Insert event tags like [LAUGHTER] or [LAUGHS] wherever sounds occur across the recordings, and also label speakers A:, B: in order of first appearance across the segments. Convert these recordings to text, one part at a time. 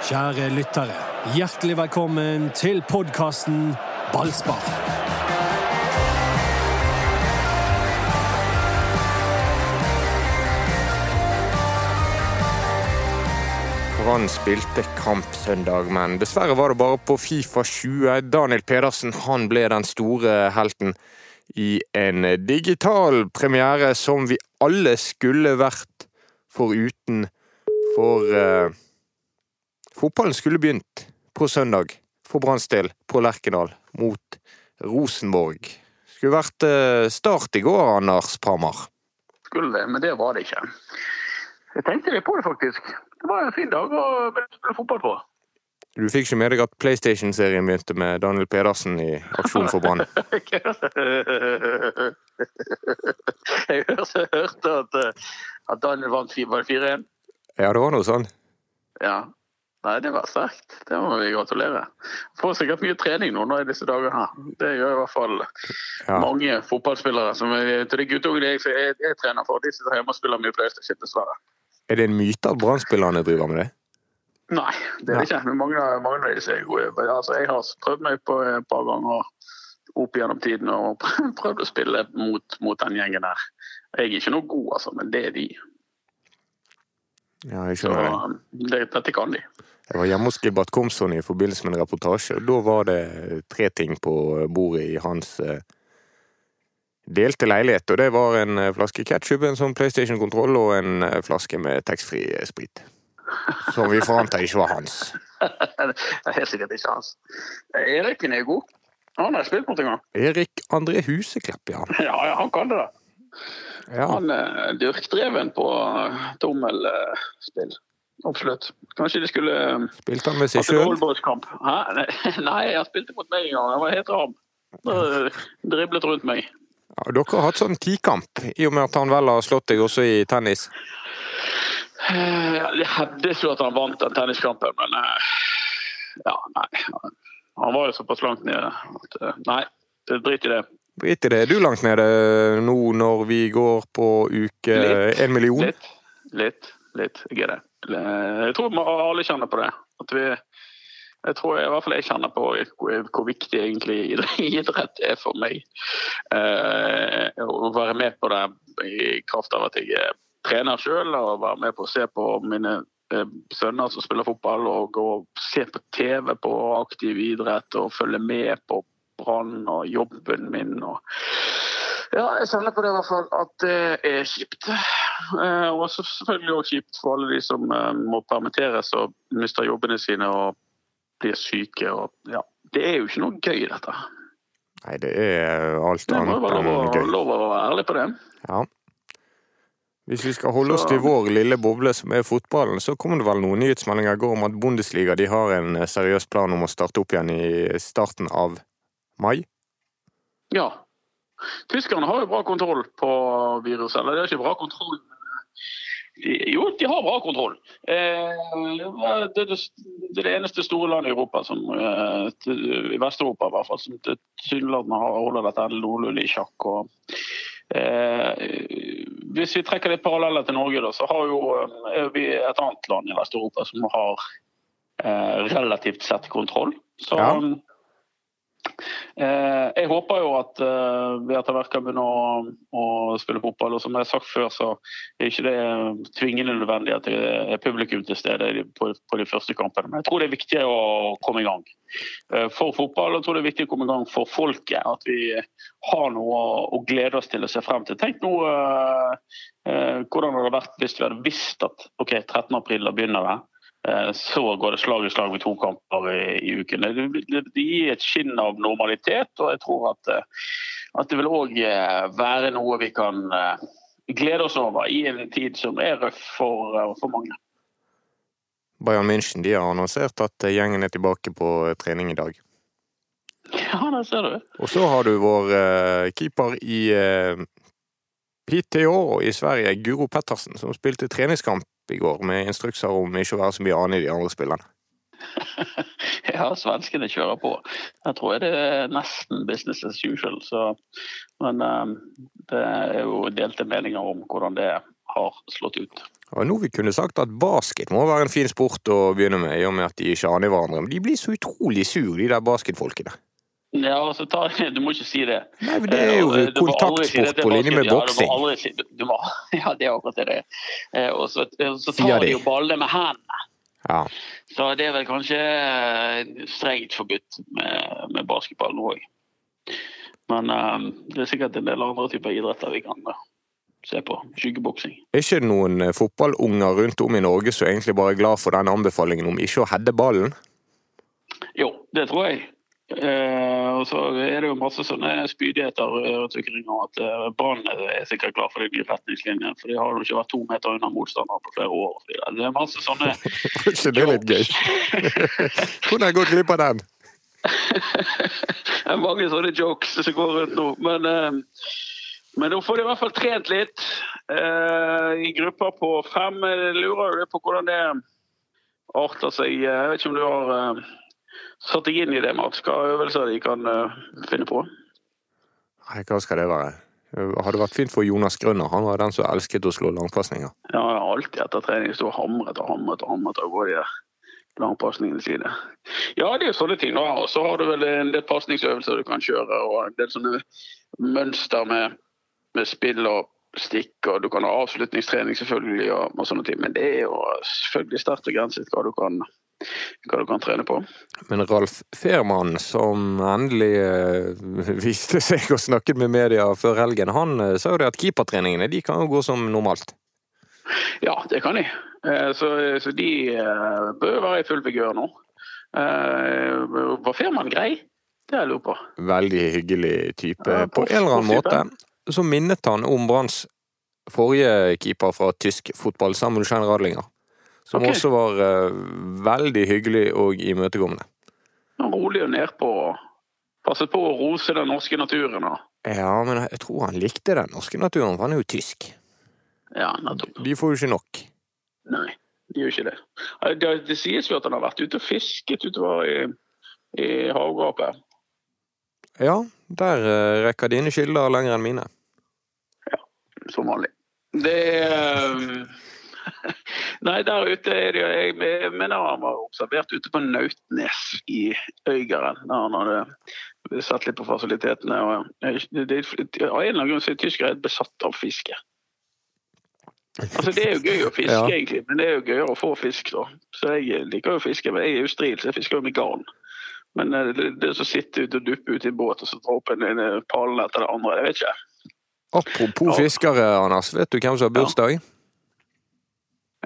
A: Kjære lyttere, hjertelig velkommen til podkasten Ballspar.
B: Brann spilte kamp søndag, men dessverre var det bare på Fifa 20. Daniel Pedersen han ble den store helten i en digital premiere som vi alle skulle vært foruten. For uh, fotballen skulle begynt på søndag for Branns del på Lerkendal mot Rosenborg. Skulle vært uh, start i går, Anders Parmar.
C: Skulle det, men det var det ikke. Jeg tenkte litt på det, faktisk. Det var en fin dag å spille fotball på.
B: Du fikk ikke med deg at PlayStation-serien begynte med Daniel Pedersen i Aksjon for Brann? [LAUGHS]
C: jeg hørte at, at Daniel vant 4-1.
B: Ja, det var noe sånn.
C: Ja. Nei, det var sterkt. Det må vi gratulere. Får sikkert mye trening nå, nå i disse dager her. Det gjør i hvert fall ja. mange fotballspillere. som til de guttungene jeg, jeg, jeg, trener for, de sitter hjemme og spiller mye PlayStation, dessverre.
B: Er det en myte at Brann-spillerne driver med det?
C: Nei, det er det ikke. Men mange, mange av disse er gode. Altså, jeg har prøvd meg på et par ganger opp gjennom tiden og [LAUGHS] prøvd å spille mot, mot, den gjengen der. Jeg er ikke noe god, altså, men det er de.
B: Ja, jeg skjønner
C: Så, det. Dette kan de.
B: Jeg var hjemme hos Gilbert Komson i forbindelse med en reportasje. og Da var det tre ting på bordet i hans eh, delte leilighet. Og det var en eh, flaske ketsjup, en sånn PlayStation-kontroll og en eh, flaske med taxfree-sprit. Som vi får anta ikke var hans. [LAUGHS]
C: det er helt sikkert ikke hans. Erik er god. Han har spilt mot en gang.
B: Erik André Huseklepp, ja. [LAUGHS]
C: Ja, ja han kan det. Ja. Han er dyrkdreven på tommelspill. Absolutt. Kanskje de skulle
B: Spilte han med seg sjøl?
C: Nei, [LAUGHS] han spilte mot meg en gang. Han var helt ram. Driblet rundt meg.
B: Ja, dere har hatt sånn tikamp, i og med at han vel har slått deg også i tennis?
C: Jeg hevdes jo at han vant den tenniskampen, men ja, nei. Han var jo såpass langt nede at nei, drit i det.
B: Drit i det. Er du langt nede nå når vi går på uke én million?
C: Litt. Litt. Litt. Jeg er det. Jeg tror alle kjenner på det. Vi jeg tror i hvert fall jeg kjenner på hvor viktig egentlig [LAUGHS] idrett er for meg. Eh, å være med på det i kraft av at jeg er trener sjøl og være med på å se på mine eh, sønner som spiller fotball, og og se på TV på aktiv idrett og følge med på Brann og jobben min. og ja, jeg kjenner på det i hvert fall at det er kjipt. Eh, og selvfølgelig også kjipt for alle de som må permitteres og mister jobbene sine og blir syke. Og, ja. Det er jo ikke noe gøy, dette.
B: Nei, det er alt annet enn gøy. Det må
C: være lov å være ærlig på det.
B: Ja. Hvis vi skal holde oss til vår lille boble som er fotballen, så kommer det vel noen nyhetsmeldinger i går om at Bundesliga de har en seriøs plan om å starte opp igjen i starten av mai?
C: Ja. Tyskerne har jo bra kontroll på viruset. Eller de har ikke bra kontroll jo, de har bra kontroll. Eh, det er det eneste store landet i Europa, som, eh, i Vest-Europa i hvert fall, som tilsynelatende holder dette noenlunde i sjakk. Og, eh, hvis vi trekker litt paralleller til Norge, da, så har jo, er vi et annet land i Vest-Europa som har relativt sett kontroll. Så ja. Eh, jeg håper jo at eh, vi etter hvert kan begynne å, å, spille fotball. og Som jeg har sagt før, så er ikke det tvingende nødvendig at det er publikum til stede på, på de første kampene. Men jeg tror det er viktig å komme i gang. Eh, for fotball og jeg tror det er viktig å komme i gang for folket. At vi har noe å glede oss til å se frem til. Tenk nå hvordan det hadde vært hvis vi hadde visst at ok, 13.4 begynner det. Eh, så går det slag i slag med to kamper i, i uken. Det, det, gir et skinn av normalitet, og jeg tror at, eh, at det vil òg eh, være noe vi kan glede oss over i en tid som er røff for, for mange.
B: Bayern München de har annonsert at gjengen er tilbake på trening i dag. [LAUGHS]
C: Ja, det ser du.
B: Og så har du vår keeper i PTO i Sverige, Guro Pettersen, som spilte treningskamp i går med instrukser om ikke å være så mye annet i de andre spillene. [LAUGHS]
C: ja, svenskene kjører på. Jeg tror det er nesten business as usual. Så, men um, det er jo delte meninger om hvordan det har slått ut.
B: Og nå vi kunne sagt at basket må være en fin sport å begynne med, i og med at de ikke aner hverandre. Men de blir så utrolig sur, de der basketfolkene.
C: Ja, altså, ta, [LAUGHS] Du må ikke si det.
B: Nei, Det er jo
C: Eh, si
B: kontaktsport på linje med boksing. [LAUGHS]
C: Ja, det er akkurat det. Eh, Og så, så tar
B: de.
C: jo ballene med hendene.
B: Ja.
C: Så det er vel kanskje eh, strengt forbudt med, med basketball nå òg. Men eh, det er sikkert en del andre typer idretter vi kan eh, se på. Skyggeboksing.
B: Er ikke noen eh, fotballunger rundt om i Norge som egentlig bare er glad for den anbefalingen om ikke å heade ballen?
C: Jo, det tror jeg. Eh, og så er det jo masse sånne spydigheter rundt omkring om at eh, Brann er sikkert klar for de nye retningslinjene, for de har jo ikke vært to meter unna motstandere på flere år. Det er masse sånne [LAUGHS]
B: Så det er litt gøy? [LAUGHS] Hvordan har jeg gått glipp av den?
C: Det er mange sånne jokes som går rundt nå. Men, eh, men nå får de i hvert fall trent litt eh, i grupper på fem. Jeg lurer jo på hvordan det arter seg. Jeg vet ikke om du har eh, satt deg inn i det, Mats? Hva øvelser de kan eh, finne på?
B: Nei, hva skal det være? Hadde vært fint for Jonas Grønner. Han var den som elsket å slå langpasninger.
C: Ja, jeg alltid etter trening stå hamret og hamret og hamret og gå de der langpasningene sine. Ja, det er jo sånne ting. Og så har du vel en del pasningsøvelser du kan kjøre, og en del sånne mønster med, med spill og stikk, og du kan ha avslutningstrening selvfølgelig, og, og sånne ting. Men det er jo selvfølgelig sterkt begrenset hva du kan, hva du kan trene på.
B: Men Ralf Fehrmann, som endelig eh, [LAUGHS] viste seg og snakket med media før helgen, han eh, sa jo det at keepertreningene de kan jo gå som normalt.
C: Ja, det kan de. Eh, Så, så de bør være i full vigør nå. Var Fehrmann grei? Det har jeg lurer på.
B: Veldig hyggelig type.
C: Ja,
B: På en eller annen måte så minnet han om Branns forrige keeper fra tysk fotball, Samuel Schein Radlinger. Som
C: okay.
B: også var uh, veldig hyggelig og imøtekommende.
C: Rolig og nedpå. Passet på å rose den norske naturen. Da.
B: Ja, men jeg tror han likte den norske naturen, for han er jo tysk.
C: Ja, nettopp.
B: De får jo ikke nok.
C: Nei, de gjør ikke det. Det, det sies jo at han har vært ute og fisket utover i, i havgapet.
B: Ja, der uh, rekker dine kilder lenger enn mine.
C: Ja, som vanlig. Det er [LAUGHS] Nei, der ute er det Jeg mener han var observert ute på Nautnes i Øygarden. Der han hadde sett litt på fasilitetene. Og det, det, av en eller annen grunn så er tyskere besatt av fiske. Altså Det er jo gøy å fiske, [LAUGHS]
B: Ja.
C: egentlig, men det er jo gøyere å få fisk. da. Så Jeg liker jo å fiske, men jeg er jo stril, så jeg fisker jo med garn. Men eh, det, det å sitte ute og duppe ute i en båt og så dra opp en, en pallen etter det andre, det vet ikke.
B: Apropos
C: Ja.
B: fiskere, Anders. Vet du hvem som har bursdag?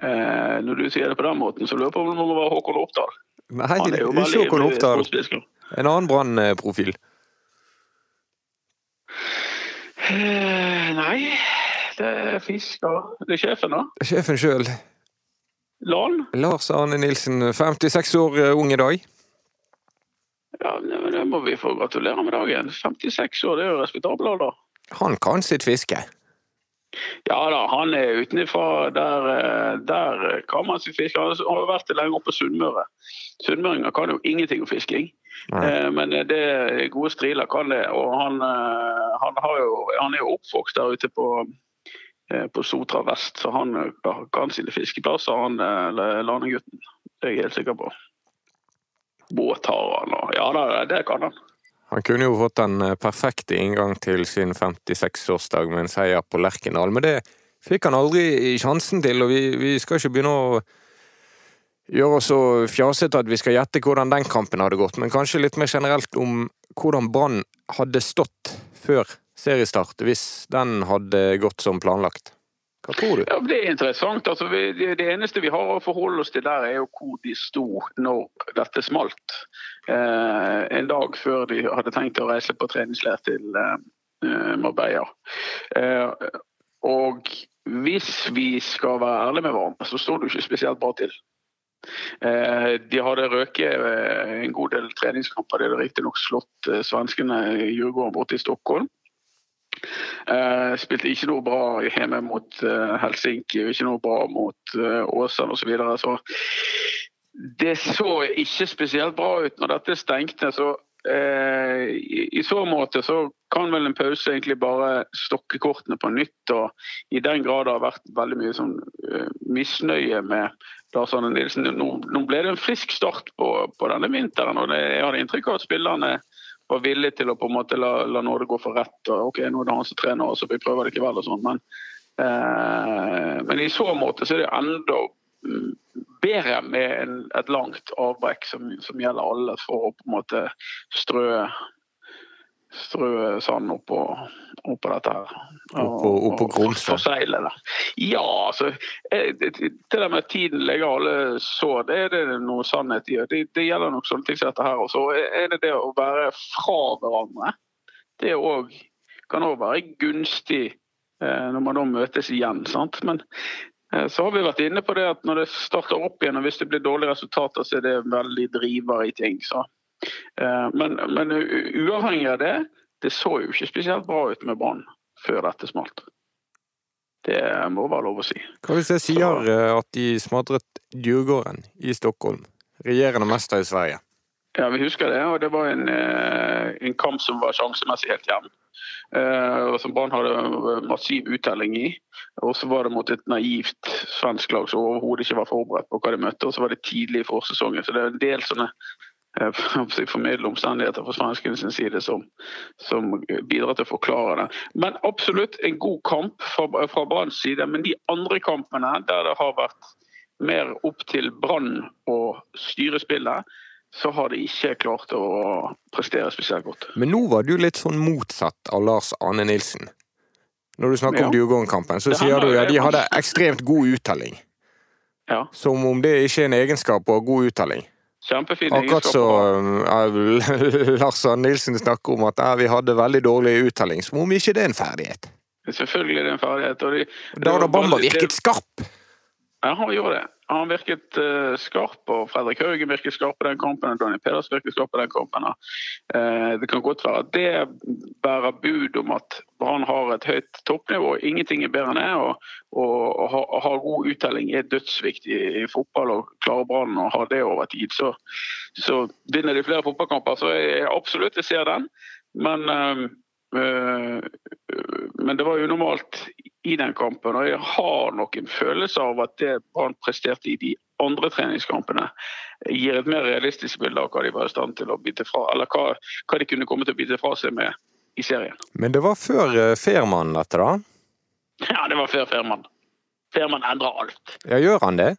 C: Eh, når du sier det på den måten, så lurer jeg på om det må være Håkon Oppdal.
B: Nei, det
C: er jo
B: ikke Håkon Oppdal. En annen Brann-profil.
C: Eh, nei, det er fisker. Det er sjefen, da.
B: Sjefen sjøl,
C: Lan.
B: Lars Arne Nilsen, 56 år eh, ung i dag.
C: Ja, det må vi få gratulere med dagen. 56 år, det er jo respektabel alder.
B: Han kan sitt fiske.
C: Ja da, han er utenfra. Der, eh, der kan man fiske. Han har jo vært lenge oppe på Sunnmøre. Sunnmøringer kan jo ingenting om fisking. Eh, Men det gode striler kan det. Og han, eh, han, har jo, han er jo oppvokst der ute på, eh, på Sotra vest, så han eh, kan sine fiskeplasser, han eh, landegutten. Det er jeg helt sikker på. Båt har han, og ja da, det kan han.
B: Han kunne jo fått den eh, perfekte inngang til sin 56-årsdag med en seier på Lerkendal, men det fikk han aldri sjansen til, og vi, vi skal ikke begynne å gjøre oss så fjasete at vi skal gjette hvordan den kampen hadde gått, men kanskje litt mer generelt om hvordan Brann hadde stått før seriestart, hvis den hadde gått som planlagt. Hva tror du?
C: Ja, Det er interessant. Altså, det, det eneste vi har å forholde oss til der, er jo hvor de sto når dette smalt. Eh, en dag før de hadde tenkt å reise på treningsleir til eh, Marbella. Eh, og hvis vi skal være ærlige med hverandre, så står det ikke spesielt bra til. Eh, de hadde røket eh, en god del treningskamper. De hadde riktignok slått eh, svenskene i Djurgården borte i Stockholm. Eh, spilte ikke noe bra hjemme mot uh, Helsinki, ikke noe bra mot uh, Åsane osv. Så, videre. så det så ikke spesielt bra ut når dette stengte. Så uh, i, i så måte så kan vel en pause egentlig bare stokke kortene på nytt. og I den grad det har vært veldig mye sånn uh, misnøye med Lars Arne Nilsen. Nå, nå, ble det en frisk start på, på denne vinteren. og det, Jeg hadde inntrykk av at spillerne var villig til å på en måte la, la nåde gå for rett. og ok, Nå er det han som trener, så vi prøver det likevel. og sånn, men, eh, men i så måte så er det enda bedre med en, et langt avbrekk som, som, gjelder alle, for å på en måte strø strø sand oppå, oppå dette her.
B: Oppå, oppå Gromsø?
C: Ja, altså eh, Det der med tiden legger alle så, det er det noe sannhet i. Det, det gjelder nok sånne ting som dette her. også. er det det å være fra hverandre. Det også, kan òg være gunstig eh, når man da møtes igjen. sant? Men eh, så har vi vært inne på det at når det starter opp igjen, og hvis det blir dårlige resultater, så er det veldig driver i ting. så men, men, uavhengig av det, det så jo ikke spesielt bra ut med Brann før dette smalt. Det må være lov å si.
B: Hva hvis jeg sier eh, at de smadret Djurgården i Stockholm? Regjerende mester i Sverige.
C: Ja, vi husker det. Og det var en, eh, en kamp som var sjansemessig helt jevn. og som Brann hadde massiv uttelling i. Og så var det mot et naivt svensk lag som overhodet ikke var forberedt på hva de møtte. Og så var det tidlig i forsesongen. Så det er en del sånne Eh, formidle [LAUGHS] omstendigheter fra svenskenes side som, som, bidrar til å forklare det. Men absolutt en god kamp fra, fra Branns side. Men de andre kampene der det har vært mer opp til Brann å styre spillet, så har de ikke klart å prestere spesielt godt.
B: Men nå var du litt sånn motsatt av Lars Ane Nilsen. Når du snakker ja. om Djurgården-kampen, så sier du at de hadde ekstremt god uttelling. Ja. Som om det ikke er en egenskap å ha god uttelling.
C: Kjempefin
B: Akkurat så uh, [LAUGHS] Lars Nilsen snakker om at uh, vi hadde veldig dårlig uttelling, som om ikke det er en ferdighet.
C: Selvfølgelig er det en ferdighet. Og de,
B: da hadde Bamba virket skarp!
C: Ja, han gjorde det. Han virket uh, skarp, og Fredrik Haugen virket skarp på den kampen. og Daniel Peders virket skarp på den kampen. Uh, det kan godt være at det bærer bud om at Brann har et høyt toppnivå. Ingenting er bedre enn det. Og, og, og ha, god uttelling er dødsviktig i fotball. og Klarer Brann å ha det over tid, så, så, vinner de flere fotballkamper. Så jeg absolutt jeg ser den. Men uh, men det var jo normalt i den kampen. Og jeg har nok en følelse av at det Brann presterte i de andre treningskampene, gir et mer realistisk bilde av hva de var i stand til å bite fra, eller hva, hva de kunne komme til å bite fra seg med i serien.
B: Men det var før uh, Fehrmann, dette da?
C: Ja, det var før Fehrmann. Fehrmann endrer alt.
B: Ja, Gjør han det?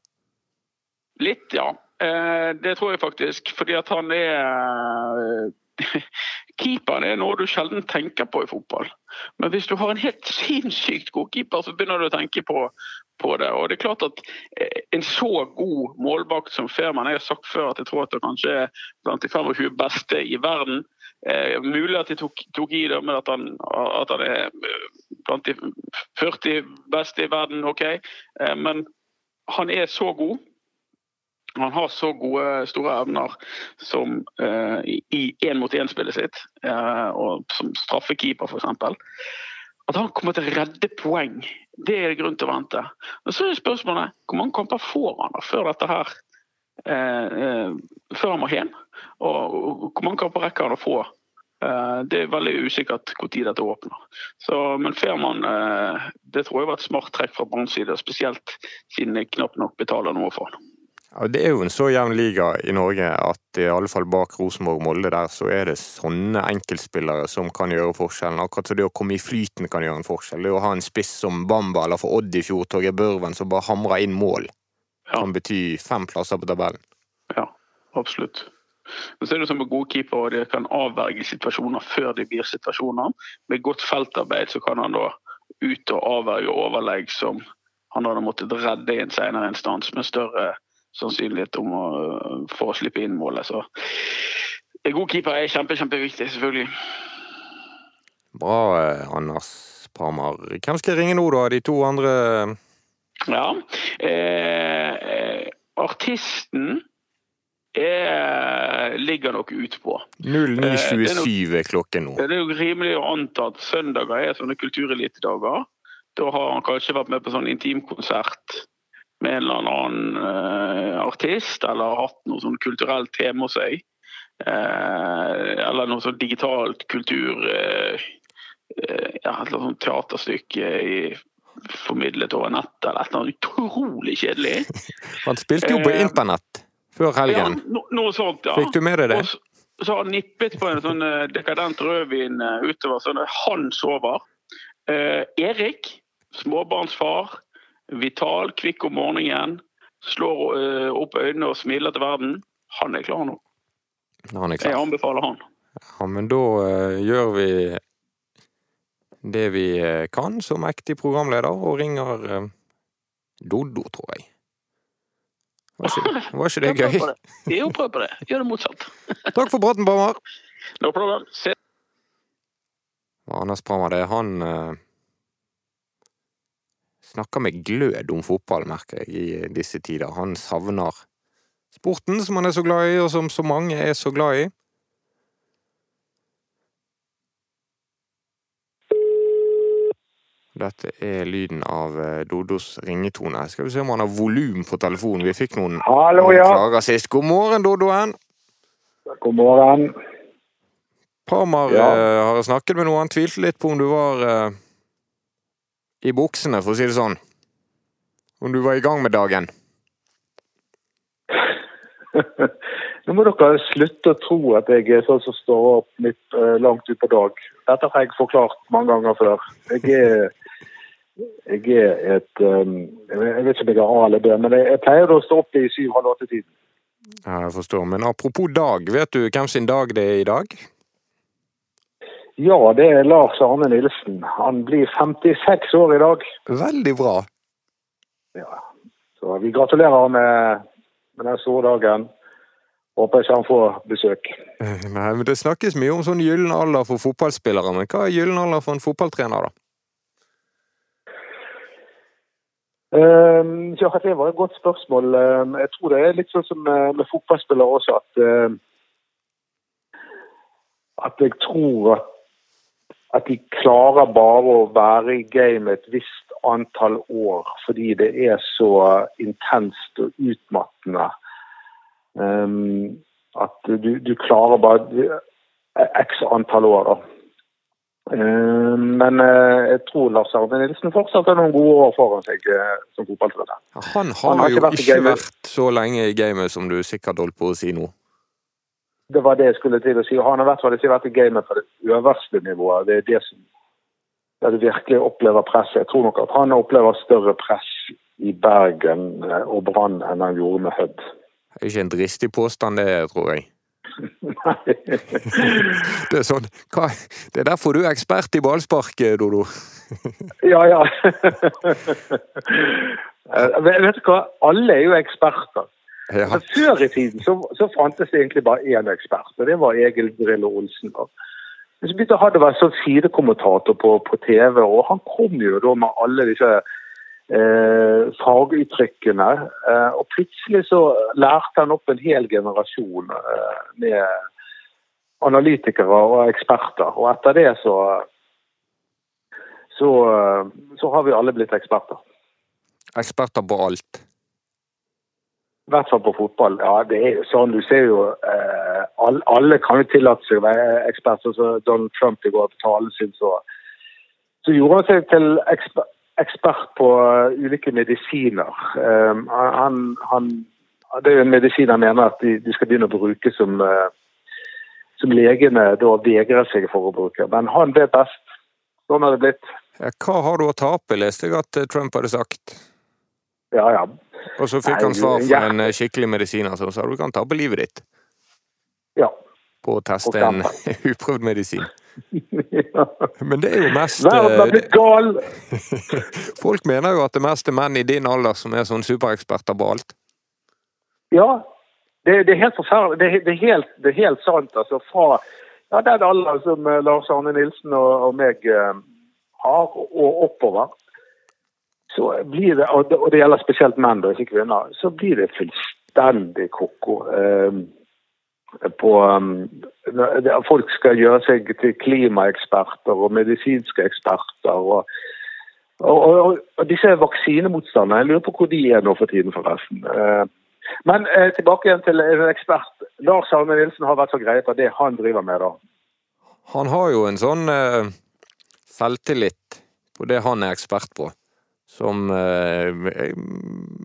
C: Litt, ja. Eh, det tror jeg faktisk. Fordi at han er eh, [LAUGHS] Keeperen er noe du sjelden tenker på i fotball. Men hvis du har en helt sinnssykt god keeper, så begynner du å tenke på, på det. Og det er klart at eh, En så god målvakt som Fehrmann Jeg har sagt før at jeg tror at det kanskje er blant de 25 beste i verden. Eh, mulig at de tok, tok, i det med at han, at han er eh, blant de 40 beste i verden, OK. Eh, men han er så god han har så gode, store evner som uh, i én-mot-én-spillet sitt, uh, og som straffekeeper f.eks. At han kommer til å redde poeng, det er det grunn til å vente. Men Så er spørsmålet hvor mange kamper får han da før dette her uh, før han må hjem? Og, hvor mange kamper rekker han å få? Det er veldig usikkert når dette åpner. Så, men Fairman, det tror jeg var et smart trekk fra Branns side, spesielt siden de knapt nok betaler noe for han.
B: Det er jo en så jevn liga i Norge at i alle fall bak Rosenborg Molde der, så er det sånne enkeltspillere som kan gjøre forskjellen. Akkurat som det å komme i flyten kan gjøre en forskjell. Det å ha en spiss som Bamba eller for Odd i fjor, Torgeir Børven, som bare hamrer inn mål, kan bety fem plasser på tabellen.
C: Ja, absolutt. Men så er det som med gode keepere, de kan avverge situasjoner før de blir situasjoner. Med godt feltarbeid så kan han da ut og avverge overlegg som han hadde måttet redde i en senere instans med større sannsynlighet om å, for å slippe inn målet. Så en god keeper er kjempe, kjempeviktig, selvfølgelig.
B: Bra, eh, Anders Parmar. Hvem skal jeg ringe nå, da? De to andre
C: Ja. Eh, artisten er, ligger nok utpå.
B: 09.27 er klokken nå.
C: Det er jo rimelig å anta at søndager er sånne kulturelitedager. Da har han kanskje vært med på sånn intimkonsert med en eller annen uh, artist, eller hatt noe sånn kulturelt tema hos seg. eh, Eller noe sånn digitalt kultur eh, eh, ja, Et sånt teaterstykke i, formidlet over nettet eller et eller annet utrolig kjedelig. [LAUGHS]
B: Han spilte jo på
C: Eh,
B: internett før
C: Ja,
B: helgen.
C: no, noe sånt, ja.
B: Fikk du med deg det?
C: Så, så har han nippet på en sånn eh, dekadent rødvin eh, utover, sånn at han sover. Eh, Erik, småbarnsfar, vital, kvikk om morgenen, slår eh, opp øynene og smiler til verden. Han er klar nå.
B: Han er klar.
C: Jeg anbefaler han.
B: Ja, men da uh, gjør vi det vi eh, kan som mektig programleder, og ringer uh, Doddo, tror jeg. Var ikke, var ikke det [LAUGHS] gøy?
C: Jo, prøv på det. Gjør det motsatt. [LAUGHS]
B: Takk for praten, Bammer!
C: No problem. Se
B: Anders Brammer, det er han eh, Snakker med glød om fotball, merker jeg, i disse tider. Han savner sporten som han er så glad i, og som så mange er så glad i. Dette er lyden av Dodos ringetone. Skal vi se om han har volum på telefonen. Vi fikk noen,
D: Hallo, ja.
B: klager sist. God morgen, Dodoen.
D: God morgen.
B: Parmar
D: Ja.
B: eh, har snakket med noe. Han tvilte litt på om du var eh, i buksene, for å si det sånn. Om du var i gang med dagen. [LAUGHS]
D: Nå må dere slutte å tro at jeg er sånn som står opp litt uh, langt utpå dag. Dette har jeg forklart mange ganger før. Jeg er, jeg er et um, Jeg vet ikke om jeg er A eller B, men jeg, jeg pleier å stå opp i syv-halv åtte-tiden.
B: Ja, jeg forstår. Men apropos dag, vet du hvem sin dag det er i dag?
D: Ja, det er Lars Arne Nilsen. Han blir 56 år i dag.
B: Veldig bra.
D: Ja. Så vi gratulerer med, med den store dagen. Håper ikke han får besøk.
B: Eh, Nei, men Det snakkes mye om sånn gyllen alder for fotballspillere, men hva er gyllen alder for en fotballtrener, da?
D: Um, ja, det var et godt spørsmål. Um, jeg tror det er litt sånn som med, fotballspillere også, at um, at jeg tror at, at de klarer bare å være i game et visst antall år, fordi det er så intenst og utmattende. Um, at du, du klarer bare x antall år, da. Eh, Men uh, jeg tror Lars Arne Nilsen fortsatt har noen gode år foran seg uh, som fotballtrener.
B: Han har,
D: Han har
B: jo
D: ikke vært
B: ikke vært så lenge i gamet som du sikkert holdt på å si nå.
D: Det var det jeg skulle til å si. Han har i hvert fall ikke vært i gamet på det øverste nivået. Det er det som der du virkelig opplever presset. Jeg tror nok at han opplever større press i Bergen eh, og Brann enn han gjorde med Hødd.
B: Det er ikke en dristig påstand, det, tror jeg.
D: Nei. [LAUGHS]
B: Det er sånn hva? Det er derfor du er ekspert i ballspark, Dodo. [LAUGHS]
D: ja, ja. [LAUGHS] Eh, vet vet du hva? Alle er jo eksperter.
B: Ja.
D: Altså, før i tiden så, så fantes det egentlig bare én ekspert, og det var Egil Drillo Olsen. da. Men så begynte å være sånn sidekommentator på, på TV, og han kom jo da med alle disse eh, faguttrykkene. Eh, og plutselig så lærte han opp en hel generasjon eh, med analytikere og eksperter. Og etter det så så, eh, så har vi alle blitt eksperter.
B: Eksperter på alt.
D: I hvert fall på fotball. Ja, det er jo sånn. Du ser jo eh, alle, alle kan jo tillate seg å være eksperter. Så Donald Trump i går på talen sin, så, så gjorde han seg til eksper, ekspert på eh, ulike medisiner. Um, han, han, det er jo en medisin han mener at de, de skal begynne å bruke som, uh, som legene da vegrer seg for å bruke. Men han vet best. Sånn har det blitt.
B: Ja, hva har du å tape, leste jeg at eh, Trump hadde sagt.
D: Ja, ja.
B: Og så fikk han svar fra en eh, skikkelig medisiner som sa du kan tape livet ditt
D: Ja.
B: på å teste en [LAUGHS] uprøvd medisin. [LAUGHS] Men det er jo mest eh! [LAUGHS] Folk mener jo at det mest er menn i din alder som er sånn supereksperter på alt.
D: Ja, det, det er helt forferdelig. Det, det, er helt, det er helt sant. altså Fra ja, den alderen som eh, Lars Arne Nilsen og, og meg eh, har, og oppover, så blir det, og det, gjelder spesielt menn, da, ikke kvinner, så blir det fullstendig ko-ko. Eh, på um, Folk skal gjøre seg til klimaeksperter og medisinske eksperter. og og, og, og disse vaksinemotstanderne, jeg lurer på hvor de er nå for tiden, forresten. Eh, Men tilbake igjen til en ekspert. Lars Arne Nilsen har vært så grei på det han driver med, da.
B: Han har jo en sånn eh, selvtillit på det han er ekspert på, som eh,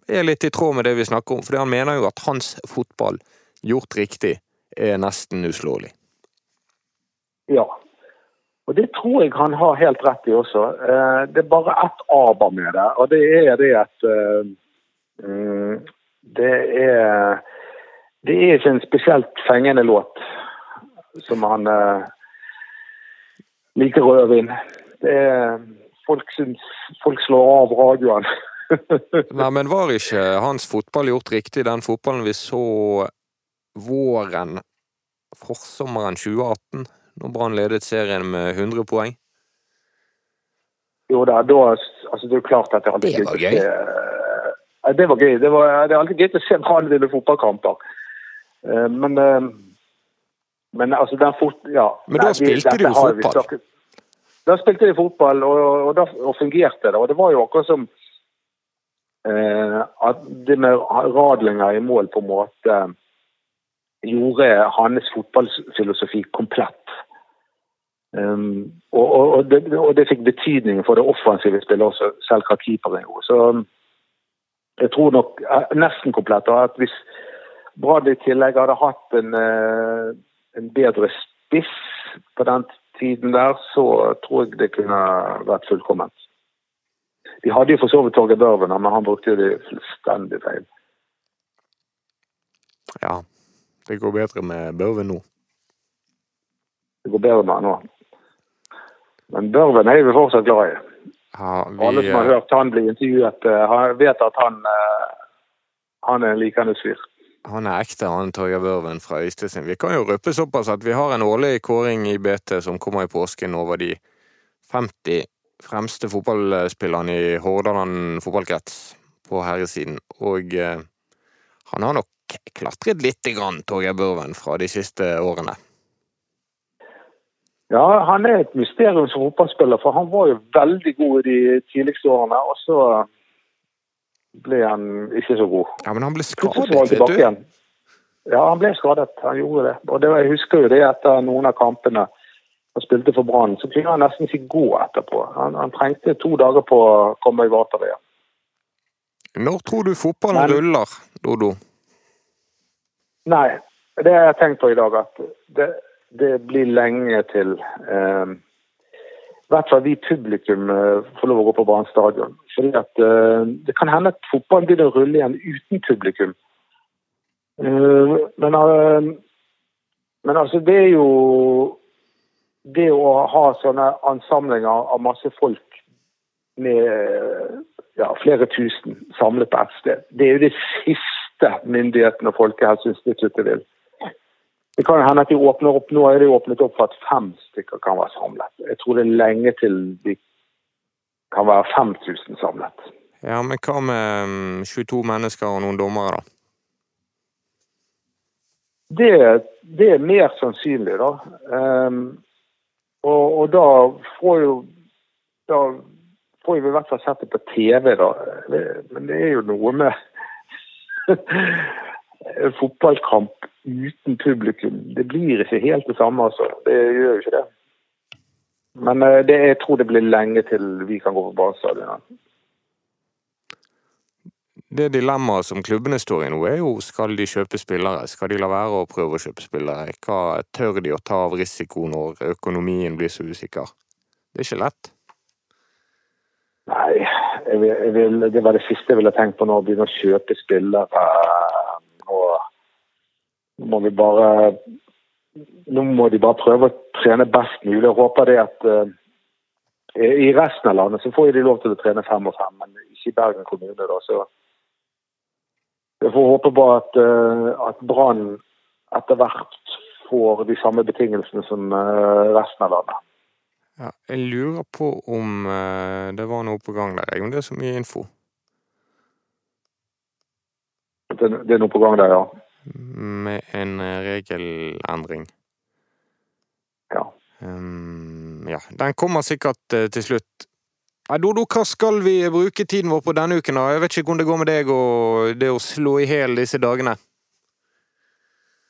B: er litt i tråd med det vi snakker om. Fordi han mener jo at hans fotball, gjort riktig, er nesten uslåelig.
D: Ja. Og det tror jeg han har helt rett i også. Eh, det er bare ett aber med det, og det er det at eh, mm, Det er Det er ikke en spesielt fengende låt som han liker rødvin. Det er Folk syns Folk slår av radioen. [LAUGHS]
B: Nei, men var ikke hans fotball gjort riktig, den fotballen vi så våren, forsommeren 2018? når Brann ledet serien med 100 poeng?
D: Jo da, da altså det er jo klart at det hadde
B: Det var gøy.
D: Ja, det var gøy. Det, var, det er alltid gøy å se Brann vinne fotballkamper. Eh, Men, eh, men altså den fot... Ja.
B: Men da
D: Nei, vi-
B: spilte de
D: dette
B: jo fotball.
D: Da spilte de fotball, og, og, da, og fungerte det. Og det var jo akkurat som eh, at det med Radlinger i mål på en måte gjorde hans fotballfilosofi komplett. Um, og, og, og, det, og det fikk betydning for det offensive spillet også, selv hva keeperen gjorde. Så um, jeg tror nok eh, nesten komplett. Og at hvis Brann i tillegg hadde hatt en, eh, en bedre spiss på den tiden der, så tror jeg det kunne vært fullkomment. De hadde jo for så vidt Torgeir Børven, men han brukte jo det fullstendig feil.
B: Ja, det går bedre med Børven nå.
D: Det går bedre med han nå. Men Børven er vi fortsatt glad i.
B: Ja,
D: Alle som har hørt han bli intervjuet, eh, vet at han, eh, han er en likende fyr.
B: Han er ekte, han Torgeir Børven fra Øystesen. Vi kan jo røpe såpass at vi har en årlig kåring i BT som kommer i påsken over de 50 fremste fotballspillerne i Hordaland fotballkrets på herresiden. Og eh, han har nok klatret lite grann, Torgeir Børven, fra de siste årene.
D: Ja, han er et mysterium som fotballspiller, for han var jo veldig god i de tidligste årene, og så ble han ikke så god.
B: Ja, men han ble skadet, vet du.
D: igjen. Ja, han ble skadet. Han gjorde det. Og det jeg husker jo det etter noen av kampene han spilte for Brann, så kunne han nesten ikke gå etterpå. Han, han trengte to dager på å komme i vater igjen.
B: Når tror du fotballen
D: Men-
B: ruller, Dodo?
D: Nei, det har jeg tenkt på i dag, at det, det blir lenge til eh, i hvert fall vi publikum eh, får lov å gå på Brann stadion. Fordi at eh, Det kan hende at fotballen begynner å rulle igjen uten publikum. Eh, men, men altså, det er jo Det å ha sånne ansamlinger av masse folk med ja, flere tusen samlet på ett sted, det er jo det siste myndighetene og Folkehelseinstituttet vil. Det kan hende at de åpner opp, Nå er det åpnet opp for at fem stykker kan være samlet. Jeg tror det er lenge til de kan være 5000 samlet.
B: Ja, men hva med mm, 22 mennesker og noen dommere, da?
D: Det, det er mer sannsynlig, da. Um, og, og da får jo Da får vi i hvert fall sett det på TV, da. Men det er jo noe med fotballkamp uten publikum. Det blir ikke helt det samme, altså. Det gjør jo ikke det. Men eh, det, jeg tror det blir lenge til vi kan gå på basestadion.
B: Det dilemmaet som klubbene står i nå, er jo skal de kjøpe spillere? Skal de la være å prøve å kjøpe spillere? Hva tør de å ta av risiko når økonomien blir så usikker? Det er ikke lett.
D: Nei, jeg vil, jeg vil, det var det siste jeg ville tenkt på nå, å begynne å kjøpe spillere. Må vi bare Nå må de bare prøve å trene best mulig. Jeg håper det at eh, i resten av landet så får de lov til å trene fem og fem, men ikke i Bergen kommune. da, så Jeg får håpe bare at, eh, at Brann etter hvert får de samme betingelsene som eh, resten av landet.
B: Ja, jeg lurer på om det var noe på gang der, om det er så mye info.
D: Det, det er noe på gang der, ja.
B: Med en eh, regelendring.
D: ja.
B: Um, ja, den kommer sikkert eh, til slutt. Ja, Dodo, hva skal vi bruke tiden vår på denne uken? da? Jeg vet ikke hvordan det går med deg og det å slå i hjel disse dagene?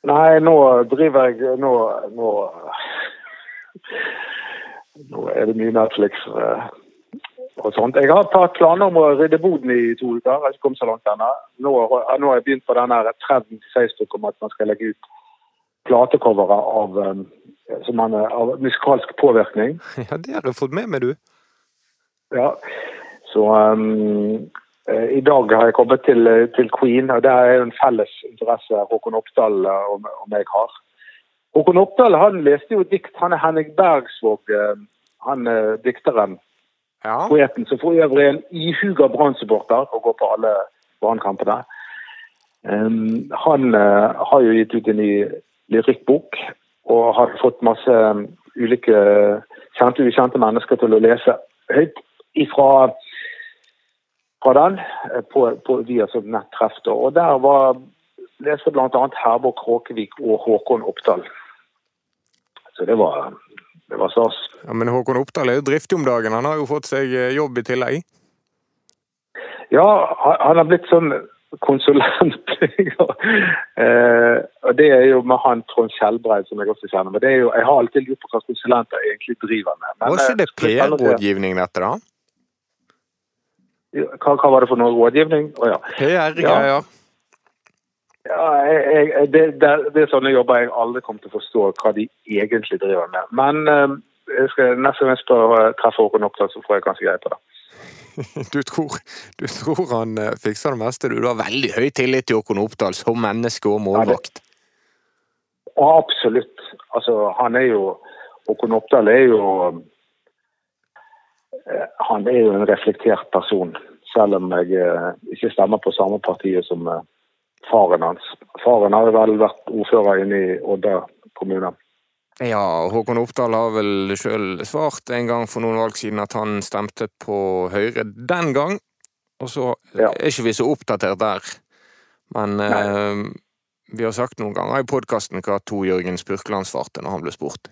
D: Nei, nå driver jeg Nå, nå, nå er det mye Netflix eh, og sånt. Jeg har et par planer om å rydde boden i to uker. Jeg har ikke kommet så langt ennå. Nå, nå har jeg begynt på denne trenden til Facebook om at man skal legge ut platecovere av, eh, man, av musikalsk påvirkning. [LAUGHS]
B: Ja, det har du fått med meg, du.
D: Ja, så um, i dag har jeg kommet til, til Queen, og det er en felles interesse Håkon Oppdal og, og meg har. Håkon Oppdal han leste jo dikt. Han er Henning Bergsvåg, han er dikteren.
B: Ja.
D: Poeten som for øvrig en ihuga Brann-supporter og går på alle Brann-kampene. Um, han uh, har jo gitt ut en ny lyrikkbok og har fått masse um, ulike kjente og ukjente mennesker til å lese høyt ifra fra den på, på via som nettreff. Og der var leste bl.a. Herborg Kråkevik og Håkon Oppdal. Så det var, det var stas.
B: ja, Men Håkon Oppdal er jo driftig om dagen. Han har jo fått seg eh, jobb i tillegg.
D: Ja, han har blitt sånn konsulent. [LAUGHS] eh, og det er jo med han Trond Skjelbreid, som jeg også kjenner. Men det jo, jeg har alltid lurt på hva konsulenter egentlig driver med. Men,
B: Var ikke det
D: eh, se-
B: PR-rådgivning, dette, da?
D: Hva, hva var det for noe rådgivning? Å ja.
B: PR-greier.
D: Ja, jeg, jeg, det, det, det er sånne jobber jeg aldri kommer til å forstå hva de egentlig driver med. Men eh, jeg skal neste gang jeg spør, eh, treffer Håkon Oppdal, så får jeg kanskje greie på det. [LAUGHS]
B: Du tror, du tror han eh, fikser det meste, du. Du har veldig høy tillit til Håkon Oppdal som menneske og målvakt.
D: Og absolutt. Altså, han er jo Håkon Oppdal er jo Han er jo en reflektert person, selv om jeg ikke stemmer på samme partiet som faren hans. Faren har vel vært ordfører inne i Odda kommune.
B: Ja, Håkon Oppdal har vel sjøl svart en gang for noen valg siden at han stemte på Høyre den gang. Og så
D: Ja.
B: er ikke vi så oppdatert der. Men eh, vi har sagt noen ganger i podkasten hva Tor Jørgen Spurkeland svarte når han ble spurt.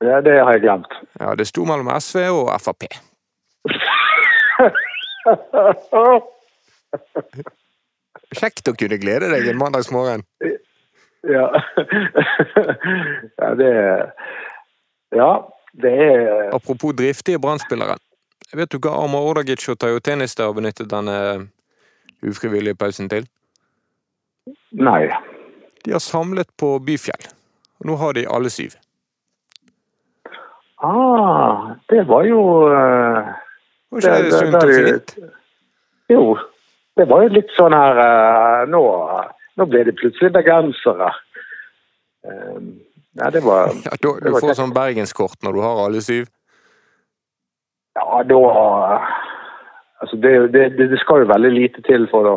D: Ja, det har jeg glemt.
B: Ja, det sto mellom SV og Frp. [LAUGHS] Kjekt å kunne glede deg en mandagsmorgen.
D: ja. [LAUGHS] ja, det Ja, det er
B: Apropos driftige brannspillere. Vet du hva Arma Ordagic og Tayo Teniste har benyttet denne ufrivillige pausen til?
D: Nei.
B: De har samlet på Byfjell. Og nå har de alle syv.
D: Ah, det var jo uh,
B: Var ikke det
D: Det-
B: sunt og fint?
D: Jo, det var jo litt sånn her eh, Nå, nå ble det plutselig bergensere. Eh, Ja, det var [LAUGHS]
B: Ja, da, du får sånn bergenskort når du har alle syv.
D: Ja, da Altså, det, det, det skal jo veldig lite til for å,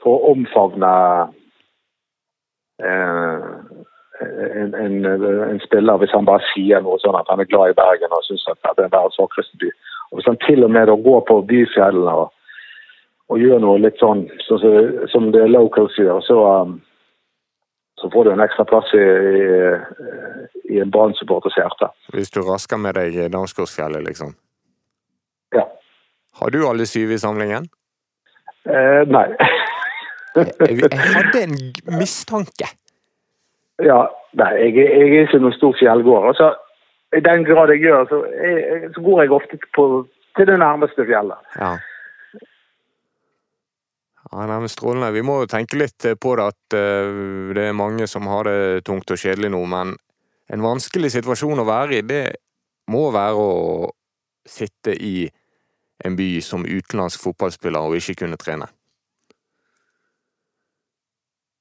D: for å omfavne eh, en, en, en spiller hvis han bare sier noe sånn at han er glad i Bergen og syns at det er verdens vakreste by. Og Hvis han til og med går på byfjellene og, og gjør noe litt sånn så, som- som det locals gjør, så, um, så får du en ekstra plass i, i, i en Brann-supporters hjerte.
B: Hvis du rasker med deg Damsgårdsfjellet, liksom.
D: Ja.
B: Har du alle syv i samlingen?
D: Eh, nei.
B: Jeg, jeg [LAUGHS] hadde en mistanke.
D: Ja, nei, jeg, jeg er ikke noen stor fjellgåer. Altså, I den grad jeg gjør, så, jeg, så går jeg ofte på, til det nærmeste fjellet.
B: Ja. Nei, men Strålende. Vi må jo tenke litt eh, på det at eh, det er mange som har det tungt og kjedelig nå, men en vanskelig situasjon å være i, det må være å sitte i en by som utenlandsk fotballspiller og ikke kunne trene.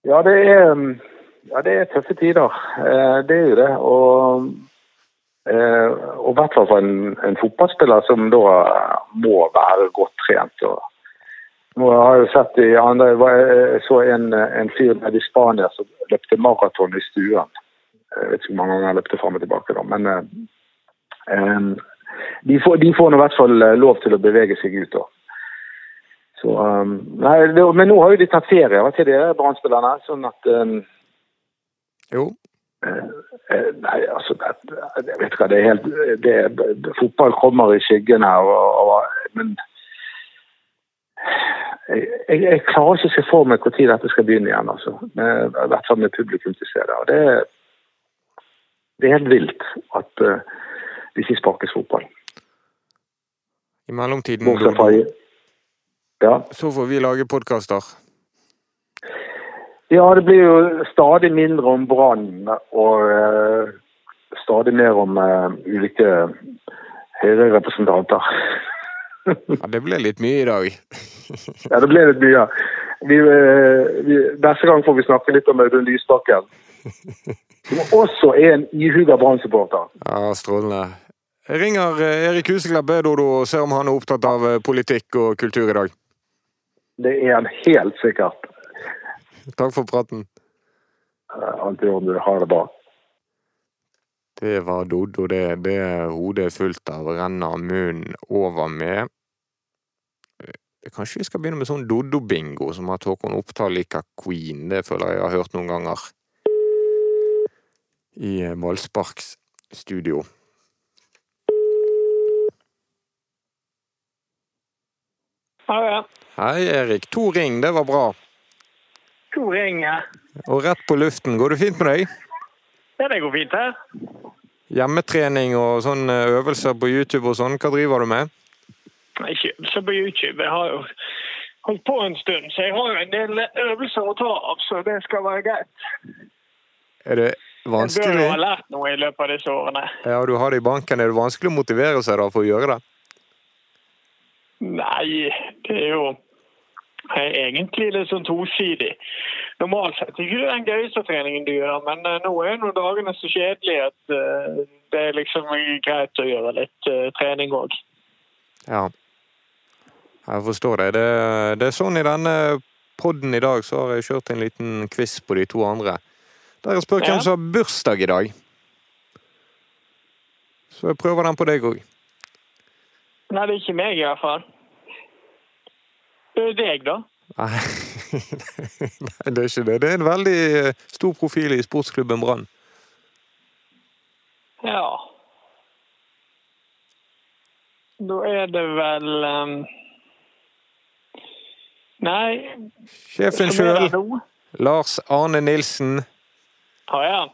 D: Ja, det er, ja, det er tøffe tider. Eh, Det er jo det. Og, og i hvert fall for en, en fotballspiller som da må være godt trent. Og har jeg jo sett i andre Jeg så en, en fyr nede i Spania som løpte maraton i stuen. Jeg vet ikke hvor mange ganger han løpte fram og tilbake, da. Men eh, de får, de får nå i hvert fall eh, lov til å bevege seg ut. da. Så, um, nei, det, men nå har jo de tatt ferie hva til de Brann-spillerne. Sånn at um,
B: Jo,
D: Uh, Nei, altså det, Jeg vet ikke hva, det er helt det, Fotball kommer i skyggen her, og, og, men jeg, jeg, klarer ikke å se for meg når dette skal begynne igjen. altså. Med, I hvert fall med publikum til stede. Det, det er helt vilt at uh, det ikke sparkes fotball.
B: I mellomtiden
D: fra Ja.
B: så får vi lage podkaster.
D: Ja, det blir jo stadig mindre om Brann og uh, stadig mer om uh, ulike Høyre-representanter.
B: Ja, det ble litt mye i dag. [LAUGHS]
D: ja, det ble litt mye. Vi, eh, vi, neste gang får vi snakke litt om Audun Lysbakken. Som også er en ihuga Brann-supporter.
B: Ja, Strålende. Jeg ringer eh, Erik Huseglad Dodo og ser om han er opptatt av eh, politikk og kultur i dag.
D: Det er han helt sikkert.
B: Takk for praten.
D: Eh, Alt i orden. Ha det bra.
B: Det var Doddo, det. Det hodet er fullt av renner munnen over med. Eh, Kanskje vi skal begynne med sånn Doddo-bingo, som at Håkon Oppdal liker Queen. Det føler jeg jeg har hørt noen ganger. I Målsparks studio.
E: Ja, ja.
B: Hei, Erik. To ring, det var bra.
E: To ring, ja.
B: Og rett på luften. Går det fint med deg?
E: Ja, det går fint her.
B: Hjemmetrening og sånn eh, øvelser på YouTube og sånn, hva driver du med?
E: Ikke øvelser på YouTube. Jeg har jo holdt på en stund, så jeg har jo en del øvelser å ta av, så det skal være greit.
B: Er det vanskelig?
E: Jeg bør jo ha lært noe i løpet av disse årene.
B: Ja, du har det i banken. Er det vanskelig å motivere seg da for å gjøre det?
E: Nei, det er jo eh, egentlig liksom tosidig. Normalt sett ikke det den gøyeste treningen du gjør, men eh, nå er nå dagene så kjedelige at eh, det er liksom greit å gjøre litt eh, trening òg.
B: Ja. Jeg forstår det. det. Det er sånn i denne podden i dag, så har jeg kjørt en liten quiz på de to andre. Der jeg spør
E: Ja.
B: hvem som har bursdag i dag. Så jeg prøver den på deg òg.
E: Nei, det er ikke meg i hvert fall. Deg, da.
B: Nei. [LAUGHS] Nei, det er ikke det. Det er en veldig eh, stor profil i sportsklubben Brann.
E: Ja. Da er det vel um... Nei
B: Sjefen sjøl. Lars Arne Nilsen.
E: Har jeg han?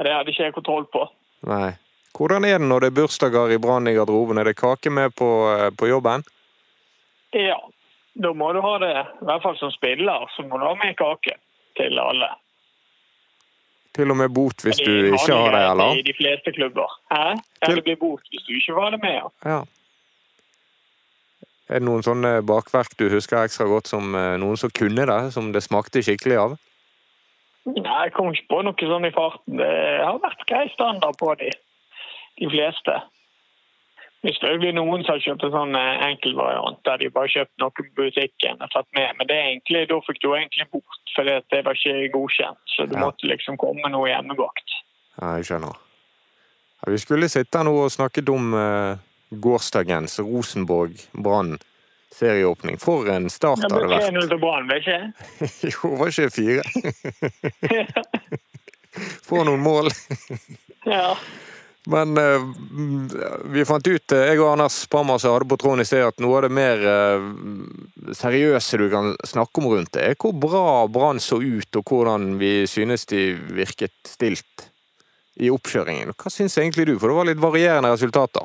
E: Det hadde ikke jeg kontroll på.
B: Nei. Hvordan er det når det er bursdager i Brann i garderoben? Er det kake med på, eh, på jobben?
E: Ja. Da må du ha det, i hvert fall som spiller, så må du ha med kake til alle.
B: Til og med bot hvis du ikke har det, eller?
E: I de fleste klubber. Hæ?
B: Til-
E: det blir bot hvis du ikke har det med. Ja.
B: Ja. Er det noen sånne bakverk du husker ekstra godt som eh, noen som kunne det, som det smakte skikkelig av?
E: Nei, jeg kom ikke på noe sånn i farten. Det har vært grei standard på de, de fleste. Det er selvfølgelig noen som har kjøpt en sånn enkeltvariant enkel der de bare kjøpt noe på butikken og tatt med, men det egentlig, da fikk du egentlig bort, for det det var ikke godkjent. Så du
B: Ja.
E: måtte liksom komme med noe hjemmebakt.
B: Ja, jeg skjønner. Ja, vi skulle sitte nå og snakket om eh, gårsdagens Rosenborg-Brann serieåpning. For en start
E: Det
B: det
E: ble
B: hadde vært.
E: 3-0 til Brann, ble [LAUGHS] det ikke?
B: Jo, var ikke fire. [LAUGHS] Få noen mål.
E: ja.
B: Men eh, vi fant ut, eh, jeg og Anders Pammer hadde på tråden i sted, at noe av det mer eh, seriøse du kan snakke om rundt det, er hvor bra Brann så ut, og hvordan vi synes de virket stilt i oppkjøringen. Hva syns egentlig du? For det var litt varierende resultater.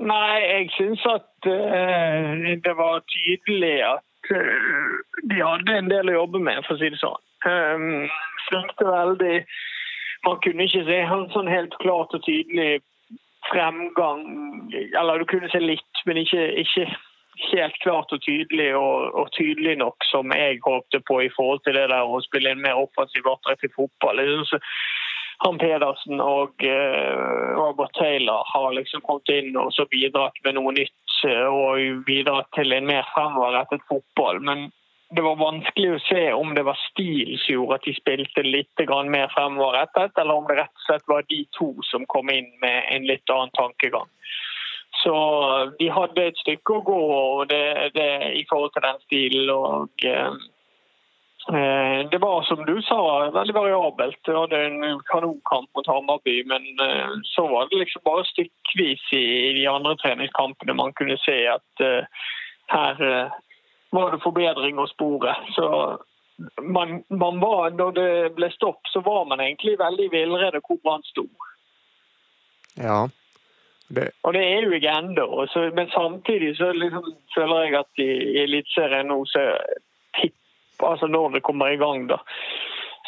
E: Nei, jeg syns at uh, det var tydelig at uh, de hadde en del å jobbe med, for å si det sånn. Um, veldig Man kunne ikke se en sånn helt klart og tydelig fremgang. Eller du kunne se litt, men ikke, ikke helt klart og tydelig og, og tydelig nok som jeg håpte på i forhold til det der å spille en mer offensiv attraktiv fotball. Jeg synes han Pedersen og uh, Robert Taylor har liksom kommet inn og så bidratt med noe nytt eh, og bidratt til en mer fremoverrettet fotball. Men det var vanskelig å se om det var stil som gjorde at de spilte litt mer fremover etter, eller om det rett og slett var de to som kom inn med en litt annen tankegang. Så de hadde et stykke å gå det, det, i forhold til den stilen. og eh, Eh, det var som du sa, veldig variabelt. Du hadde en kanonkamp mot Hammarby, men eh, så var det liksom bare stykkevis i de andre treningskampene man kunne se at eh, her var det forbedring å spore. Så man, man var, når det ble stopp, så var man egentlig veldig villrede hvor Brann sto.
B: Ja.
E: Det... Og det er jo ikke ennå. Men samtidig så liksom føler jeg at i, i Eliteserien nå så tipp, altså når det kommer i gang, da,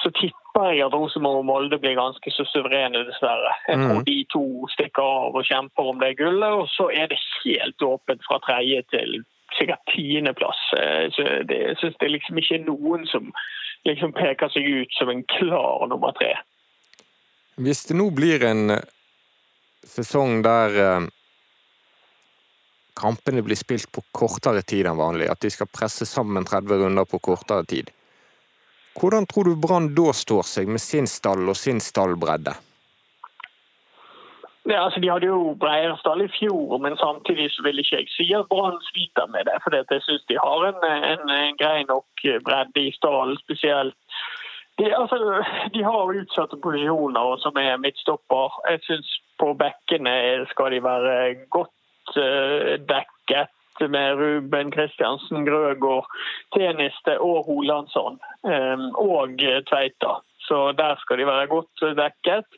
E: så tipper jeg at Rosenborg og Molde blir ganske så suverene, dessverre. Jeg tror mm. de to stikker av og kjemper om det gullet, og så er det helt åpent fra tredje til sikkert tiendeplass. Eh, jeg syns det liksom ikke er noen som liksom peker seg ut som en klar nummer tre.
B: Hvis det nå blir en sesong der eh, kampene blir spilt på kortere tid enn vanlig, at de skal presse sammen 30 runder på kortere tid. Hvordan tror du Brann da står seg med sin stall og sin stallbredde?
E: Ja, altså De hadde jo bredere stall i fjor, men samtidig så vil ikke jeg si at Brann sliter med det. For jeg syns de har en, en, en, grei nok bredde i stallen, spesielt. De, altså, de har utsatte posisjoner som er midtstopper. Jeg syns på bekkene skal de være godt uh, dekket med Ruben Kristiansen, Grøgaard, Teniste og Holandsson. Um, og Tveita. Så der skal de være godt dekket.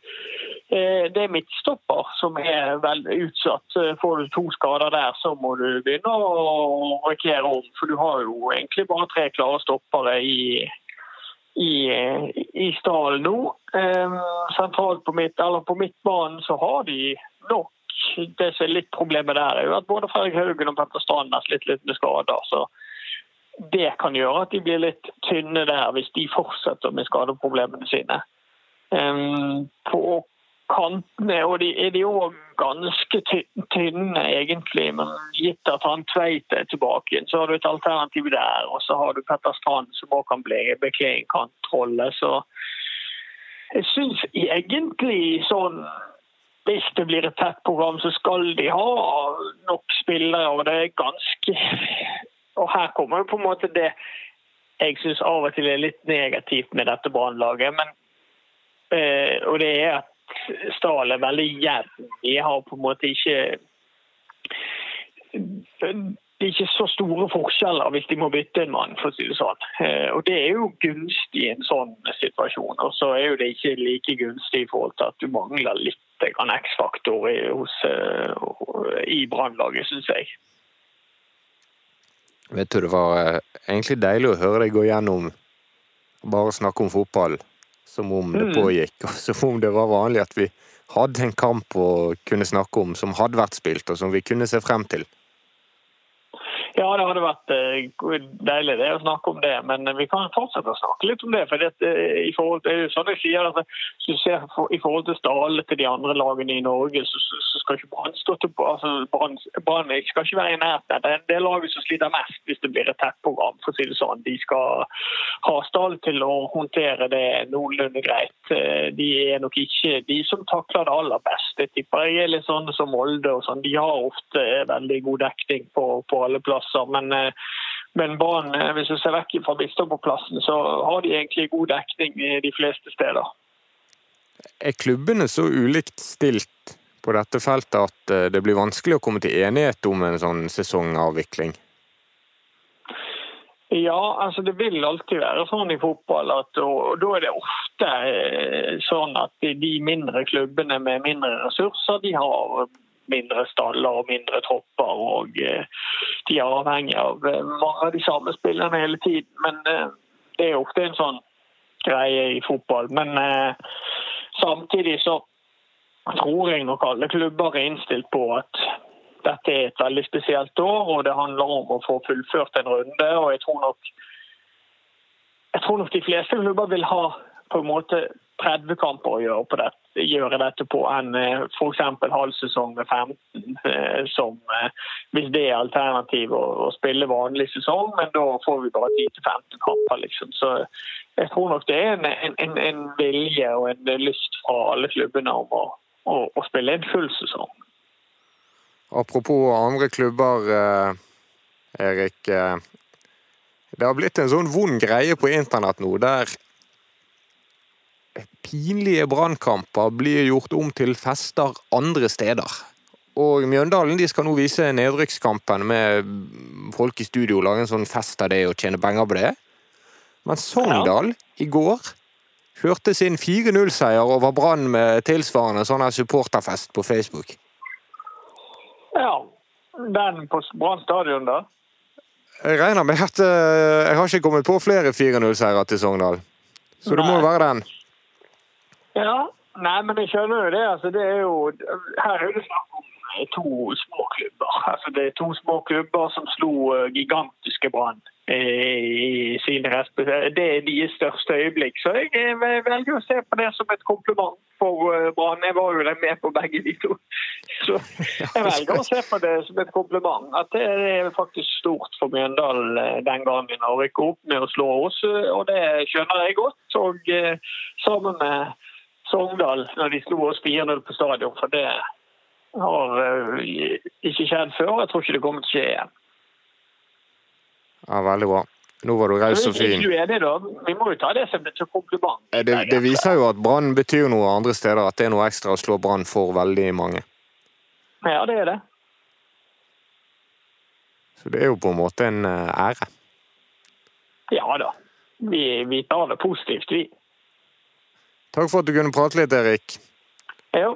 E: Uh, det er midtstopper som er vel utsatt. Får du to skader der, så må du begynne å markere om. For du har jo egentlig bare tre klare stoppere i i, i stallen nå. Eh, sentralt på, midt, på midtbanen så har de nok Det som er litt problemet der, er jo at både Fredrik Haugen og Petter Strand har slitt litt med skader. så det kan gjøre at de blir litt tynne der hvis de fortsetter med skadeproblemene sine. Um, på kantene, og de er de òg ganske tynne, egentlig. Men gitt at han Tveit er tilbake, så har du et alternativ der. Og så har du Petter Strand, som òg kan bli en kantrolle. Så jeg syns egentlig sånn Hvis det blir et tett program, så skal de ha nok spillere, og det er ganske Og her kommer jo på en måte det jeg syns av og til er litt negativt med dette brannlaget. Eh, og det er at Stahl er veldig jevn. De har på en måte ikke det er ikke så store forskjeller hvis de må bytte en mann, for å si det sånn. Eh, og Det er jo gunstig i en sånn situasjon. Og så er jo det ikke like gunstig i forhold til at du mangler litt X-faktor i, eh, i brannlaget, syns jeg.
B: Vet du, Det var eh, egentlig deilig å høre deg gå gjennom bare snakke om fotball som om det mm. pågikk, og som om det var vanlig at vi hadde en kamp å kunne snakke om som hadde vært spilt, og som vi kunne se frem til.
E: Ja, det hadde vært uh, deilig det å snakke om det, men vi kan fortsette å snakke litt om det. for det, uh, i forhold til, sånn jeg sier, altså, hvis du ser I forhold til Stale til de andre lagene i Norge, så, så, skal ikke Brann stå til altså, Brann skal ikke være i nærheten. Det er det laget som sliter mest hvis det blir et tett program. for å si det sånn. De skal ha Stale til å håndtere det noenlunde greit. Uh, de er nok ikke de som takler det aller best. Jeg tipper jeg er litt sånn som Molde. og sånn. De har ofte veldig god dekning på, på alle plasser plasser. Men, eh, men Brann, eh, hvis du ser vekk fra Biskopplassen, så har de egentlig god dekning de fleste steder.
B: Er klubbene så ulikt stilt på dette feltet at eh, det blir vanskelig å komme til enighet om en sånn sesongavvikling?
E: Ja, altså det vil alltid være sånn i fotball. At, og Da er det ofte sånn at de mindre klubbene med mindre ressurser de har mindre staller og mindre tropper. og eh, De er avhengig av eh, mange av de samme spillerne hele tiden. Men eh, det er ofte en sånn greie i fotball. Men samtidig så tror jeg nok alle klubber er innstilt på at dette er et veldig spesielt år, og det handler om å få fullført en runde. og jeg tror nok jeg tror nok de fleste klubber vil ha på en måte 30 kamper å gjøre, på dette, gjøre dette på enn eh, f.eks. halv sesong med 15, eh, som eh, hvis det er alternativ å, å spille vanlig sesong, men da får vi bare 10-15 kamper. liksom. Så jeg tror nok det er en, en, en, vilje og en lyst fra alle klubbene om å, å, å spille en full sesong.
B: Apropos andre klubber, Erik. Det har blitt en sånn vond greie på internett nå, der pinlige brannkamper blir gjort om til fester andre steder. Og Mjøndalen de skal nå vise nedrykkskampen med folk i studio, lage en sånn fest av det og tjene penger på det. Men Sogndal i går hørte sin 4-0-seier over Brann med tilsvarende sånn supporterfest på Facebook.
E: Ja. Den på Brann stadion, da?
B: Jeg regner med at eh, jeg har ikke kommet på flere 4-0-seiere til Sogndal. Så det må jo være den.
E: Ja. Nei, men jeg skjønner jo det. Altså, det er jo Her er det snakk om eh, to små klubber. Altså, det er to små klubber som slo eh, gigantiske Brann respektive Det er deres største øyeblikk. Så jeg velger å se på det som et kompliment for Brann. Jeg var jo med på begge de to. Så jeg velger å se på det som et kompliment. At det er faktisk stort for Mjøndalen den gangen å rykke opp med å slå oss, og det skjønner jeg godt. Og sammen med Sogndal når de slo oss 4-0 på stadion, for det har ikke skjedd før. Jeg tror ikke det kommer til å skje igjen.
B: Ja, Veldig bra. Nå var du raus og fin.
E: Vi må jo ta det som et kompliment.
B: Det, det viser jo at Brann betyr noe andre steder. At det er noe ekstra å slå Brann for veldig mange.
E: Ja, det er det.
B: Så det er jo på en måte en ære.
E: Ja da. Vi, vi tar det positivt, vi.
B: Takk for at du kunne prate litt, Erik.
E: Ja.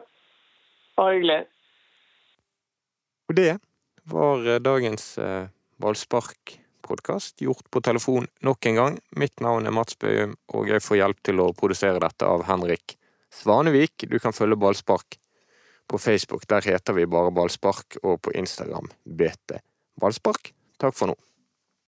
E: Bare hyggelig.
B: Og det var dagens ballsparkpodkast gjort på telefon nok en gang. Mitt navn er Mats Bøhum, og jeg får hjelp til å produsere dette av Henrik Svanevik. Du kan følge Ballspark på Facebook. Der heter vi bare Ballspark, og på Instagram BT Ballspark. Takk for nå.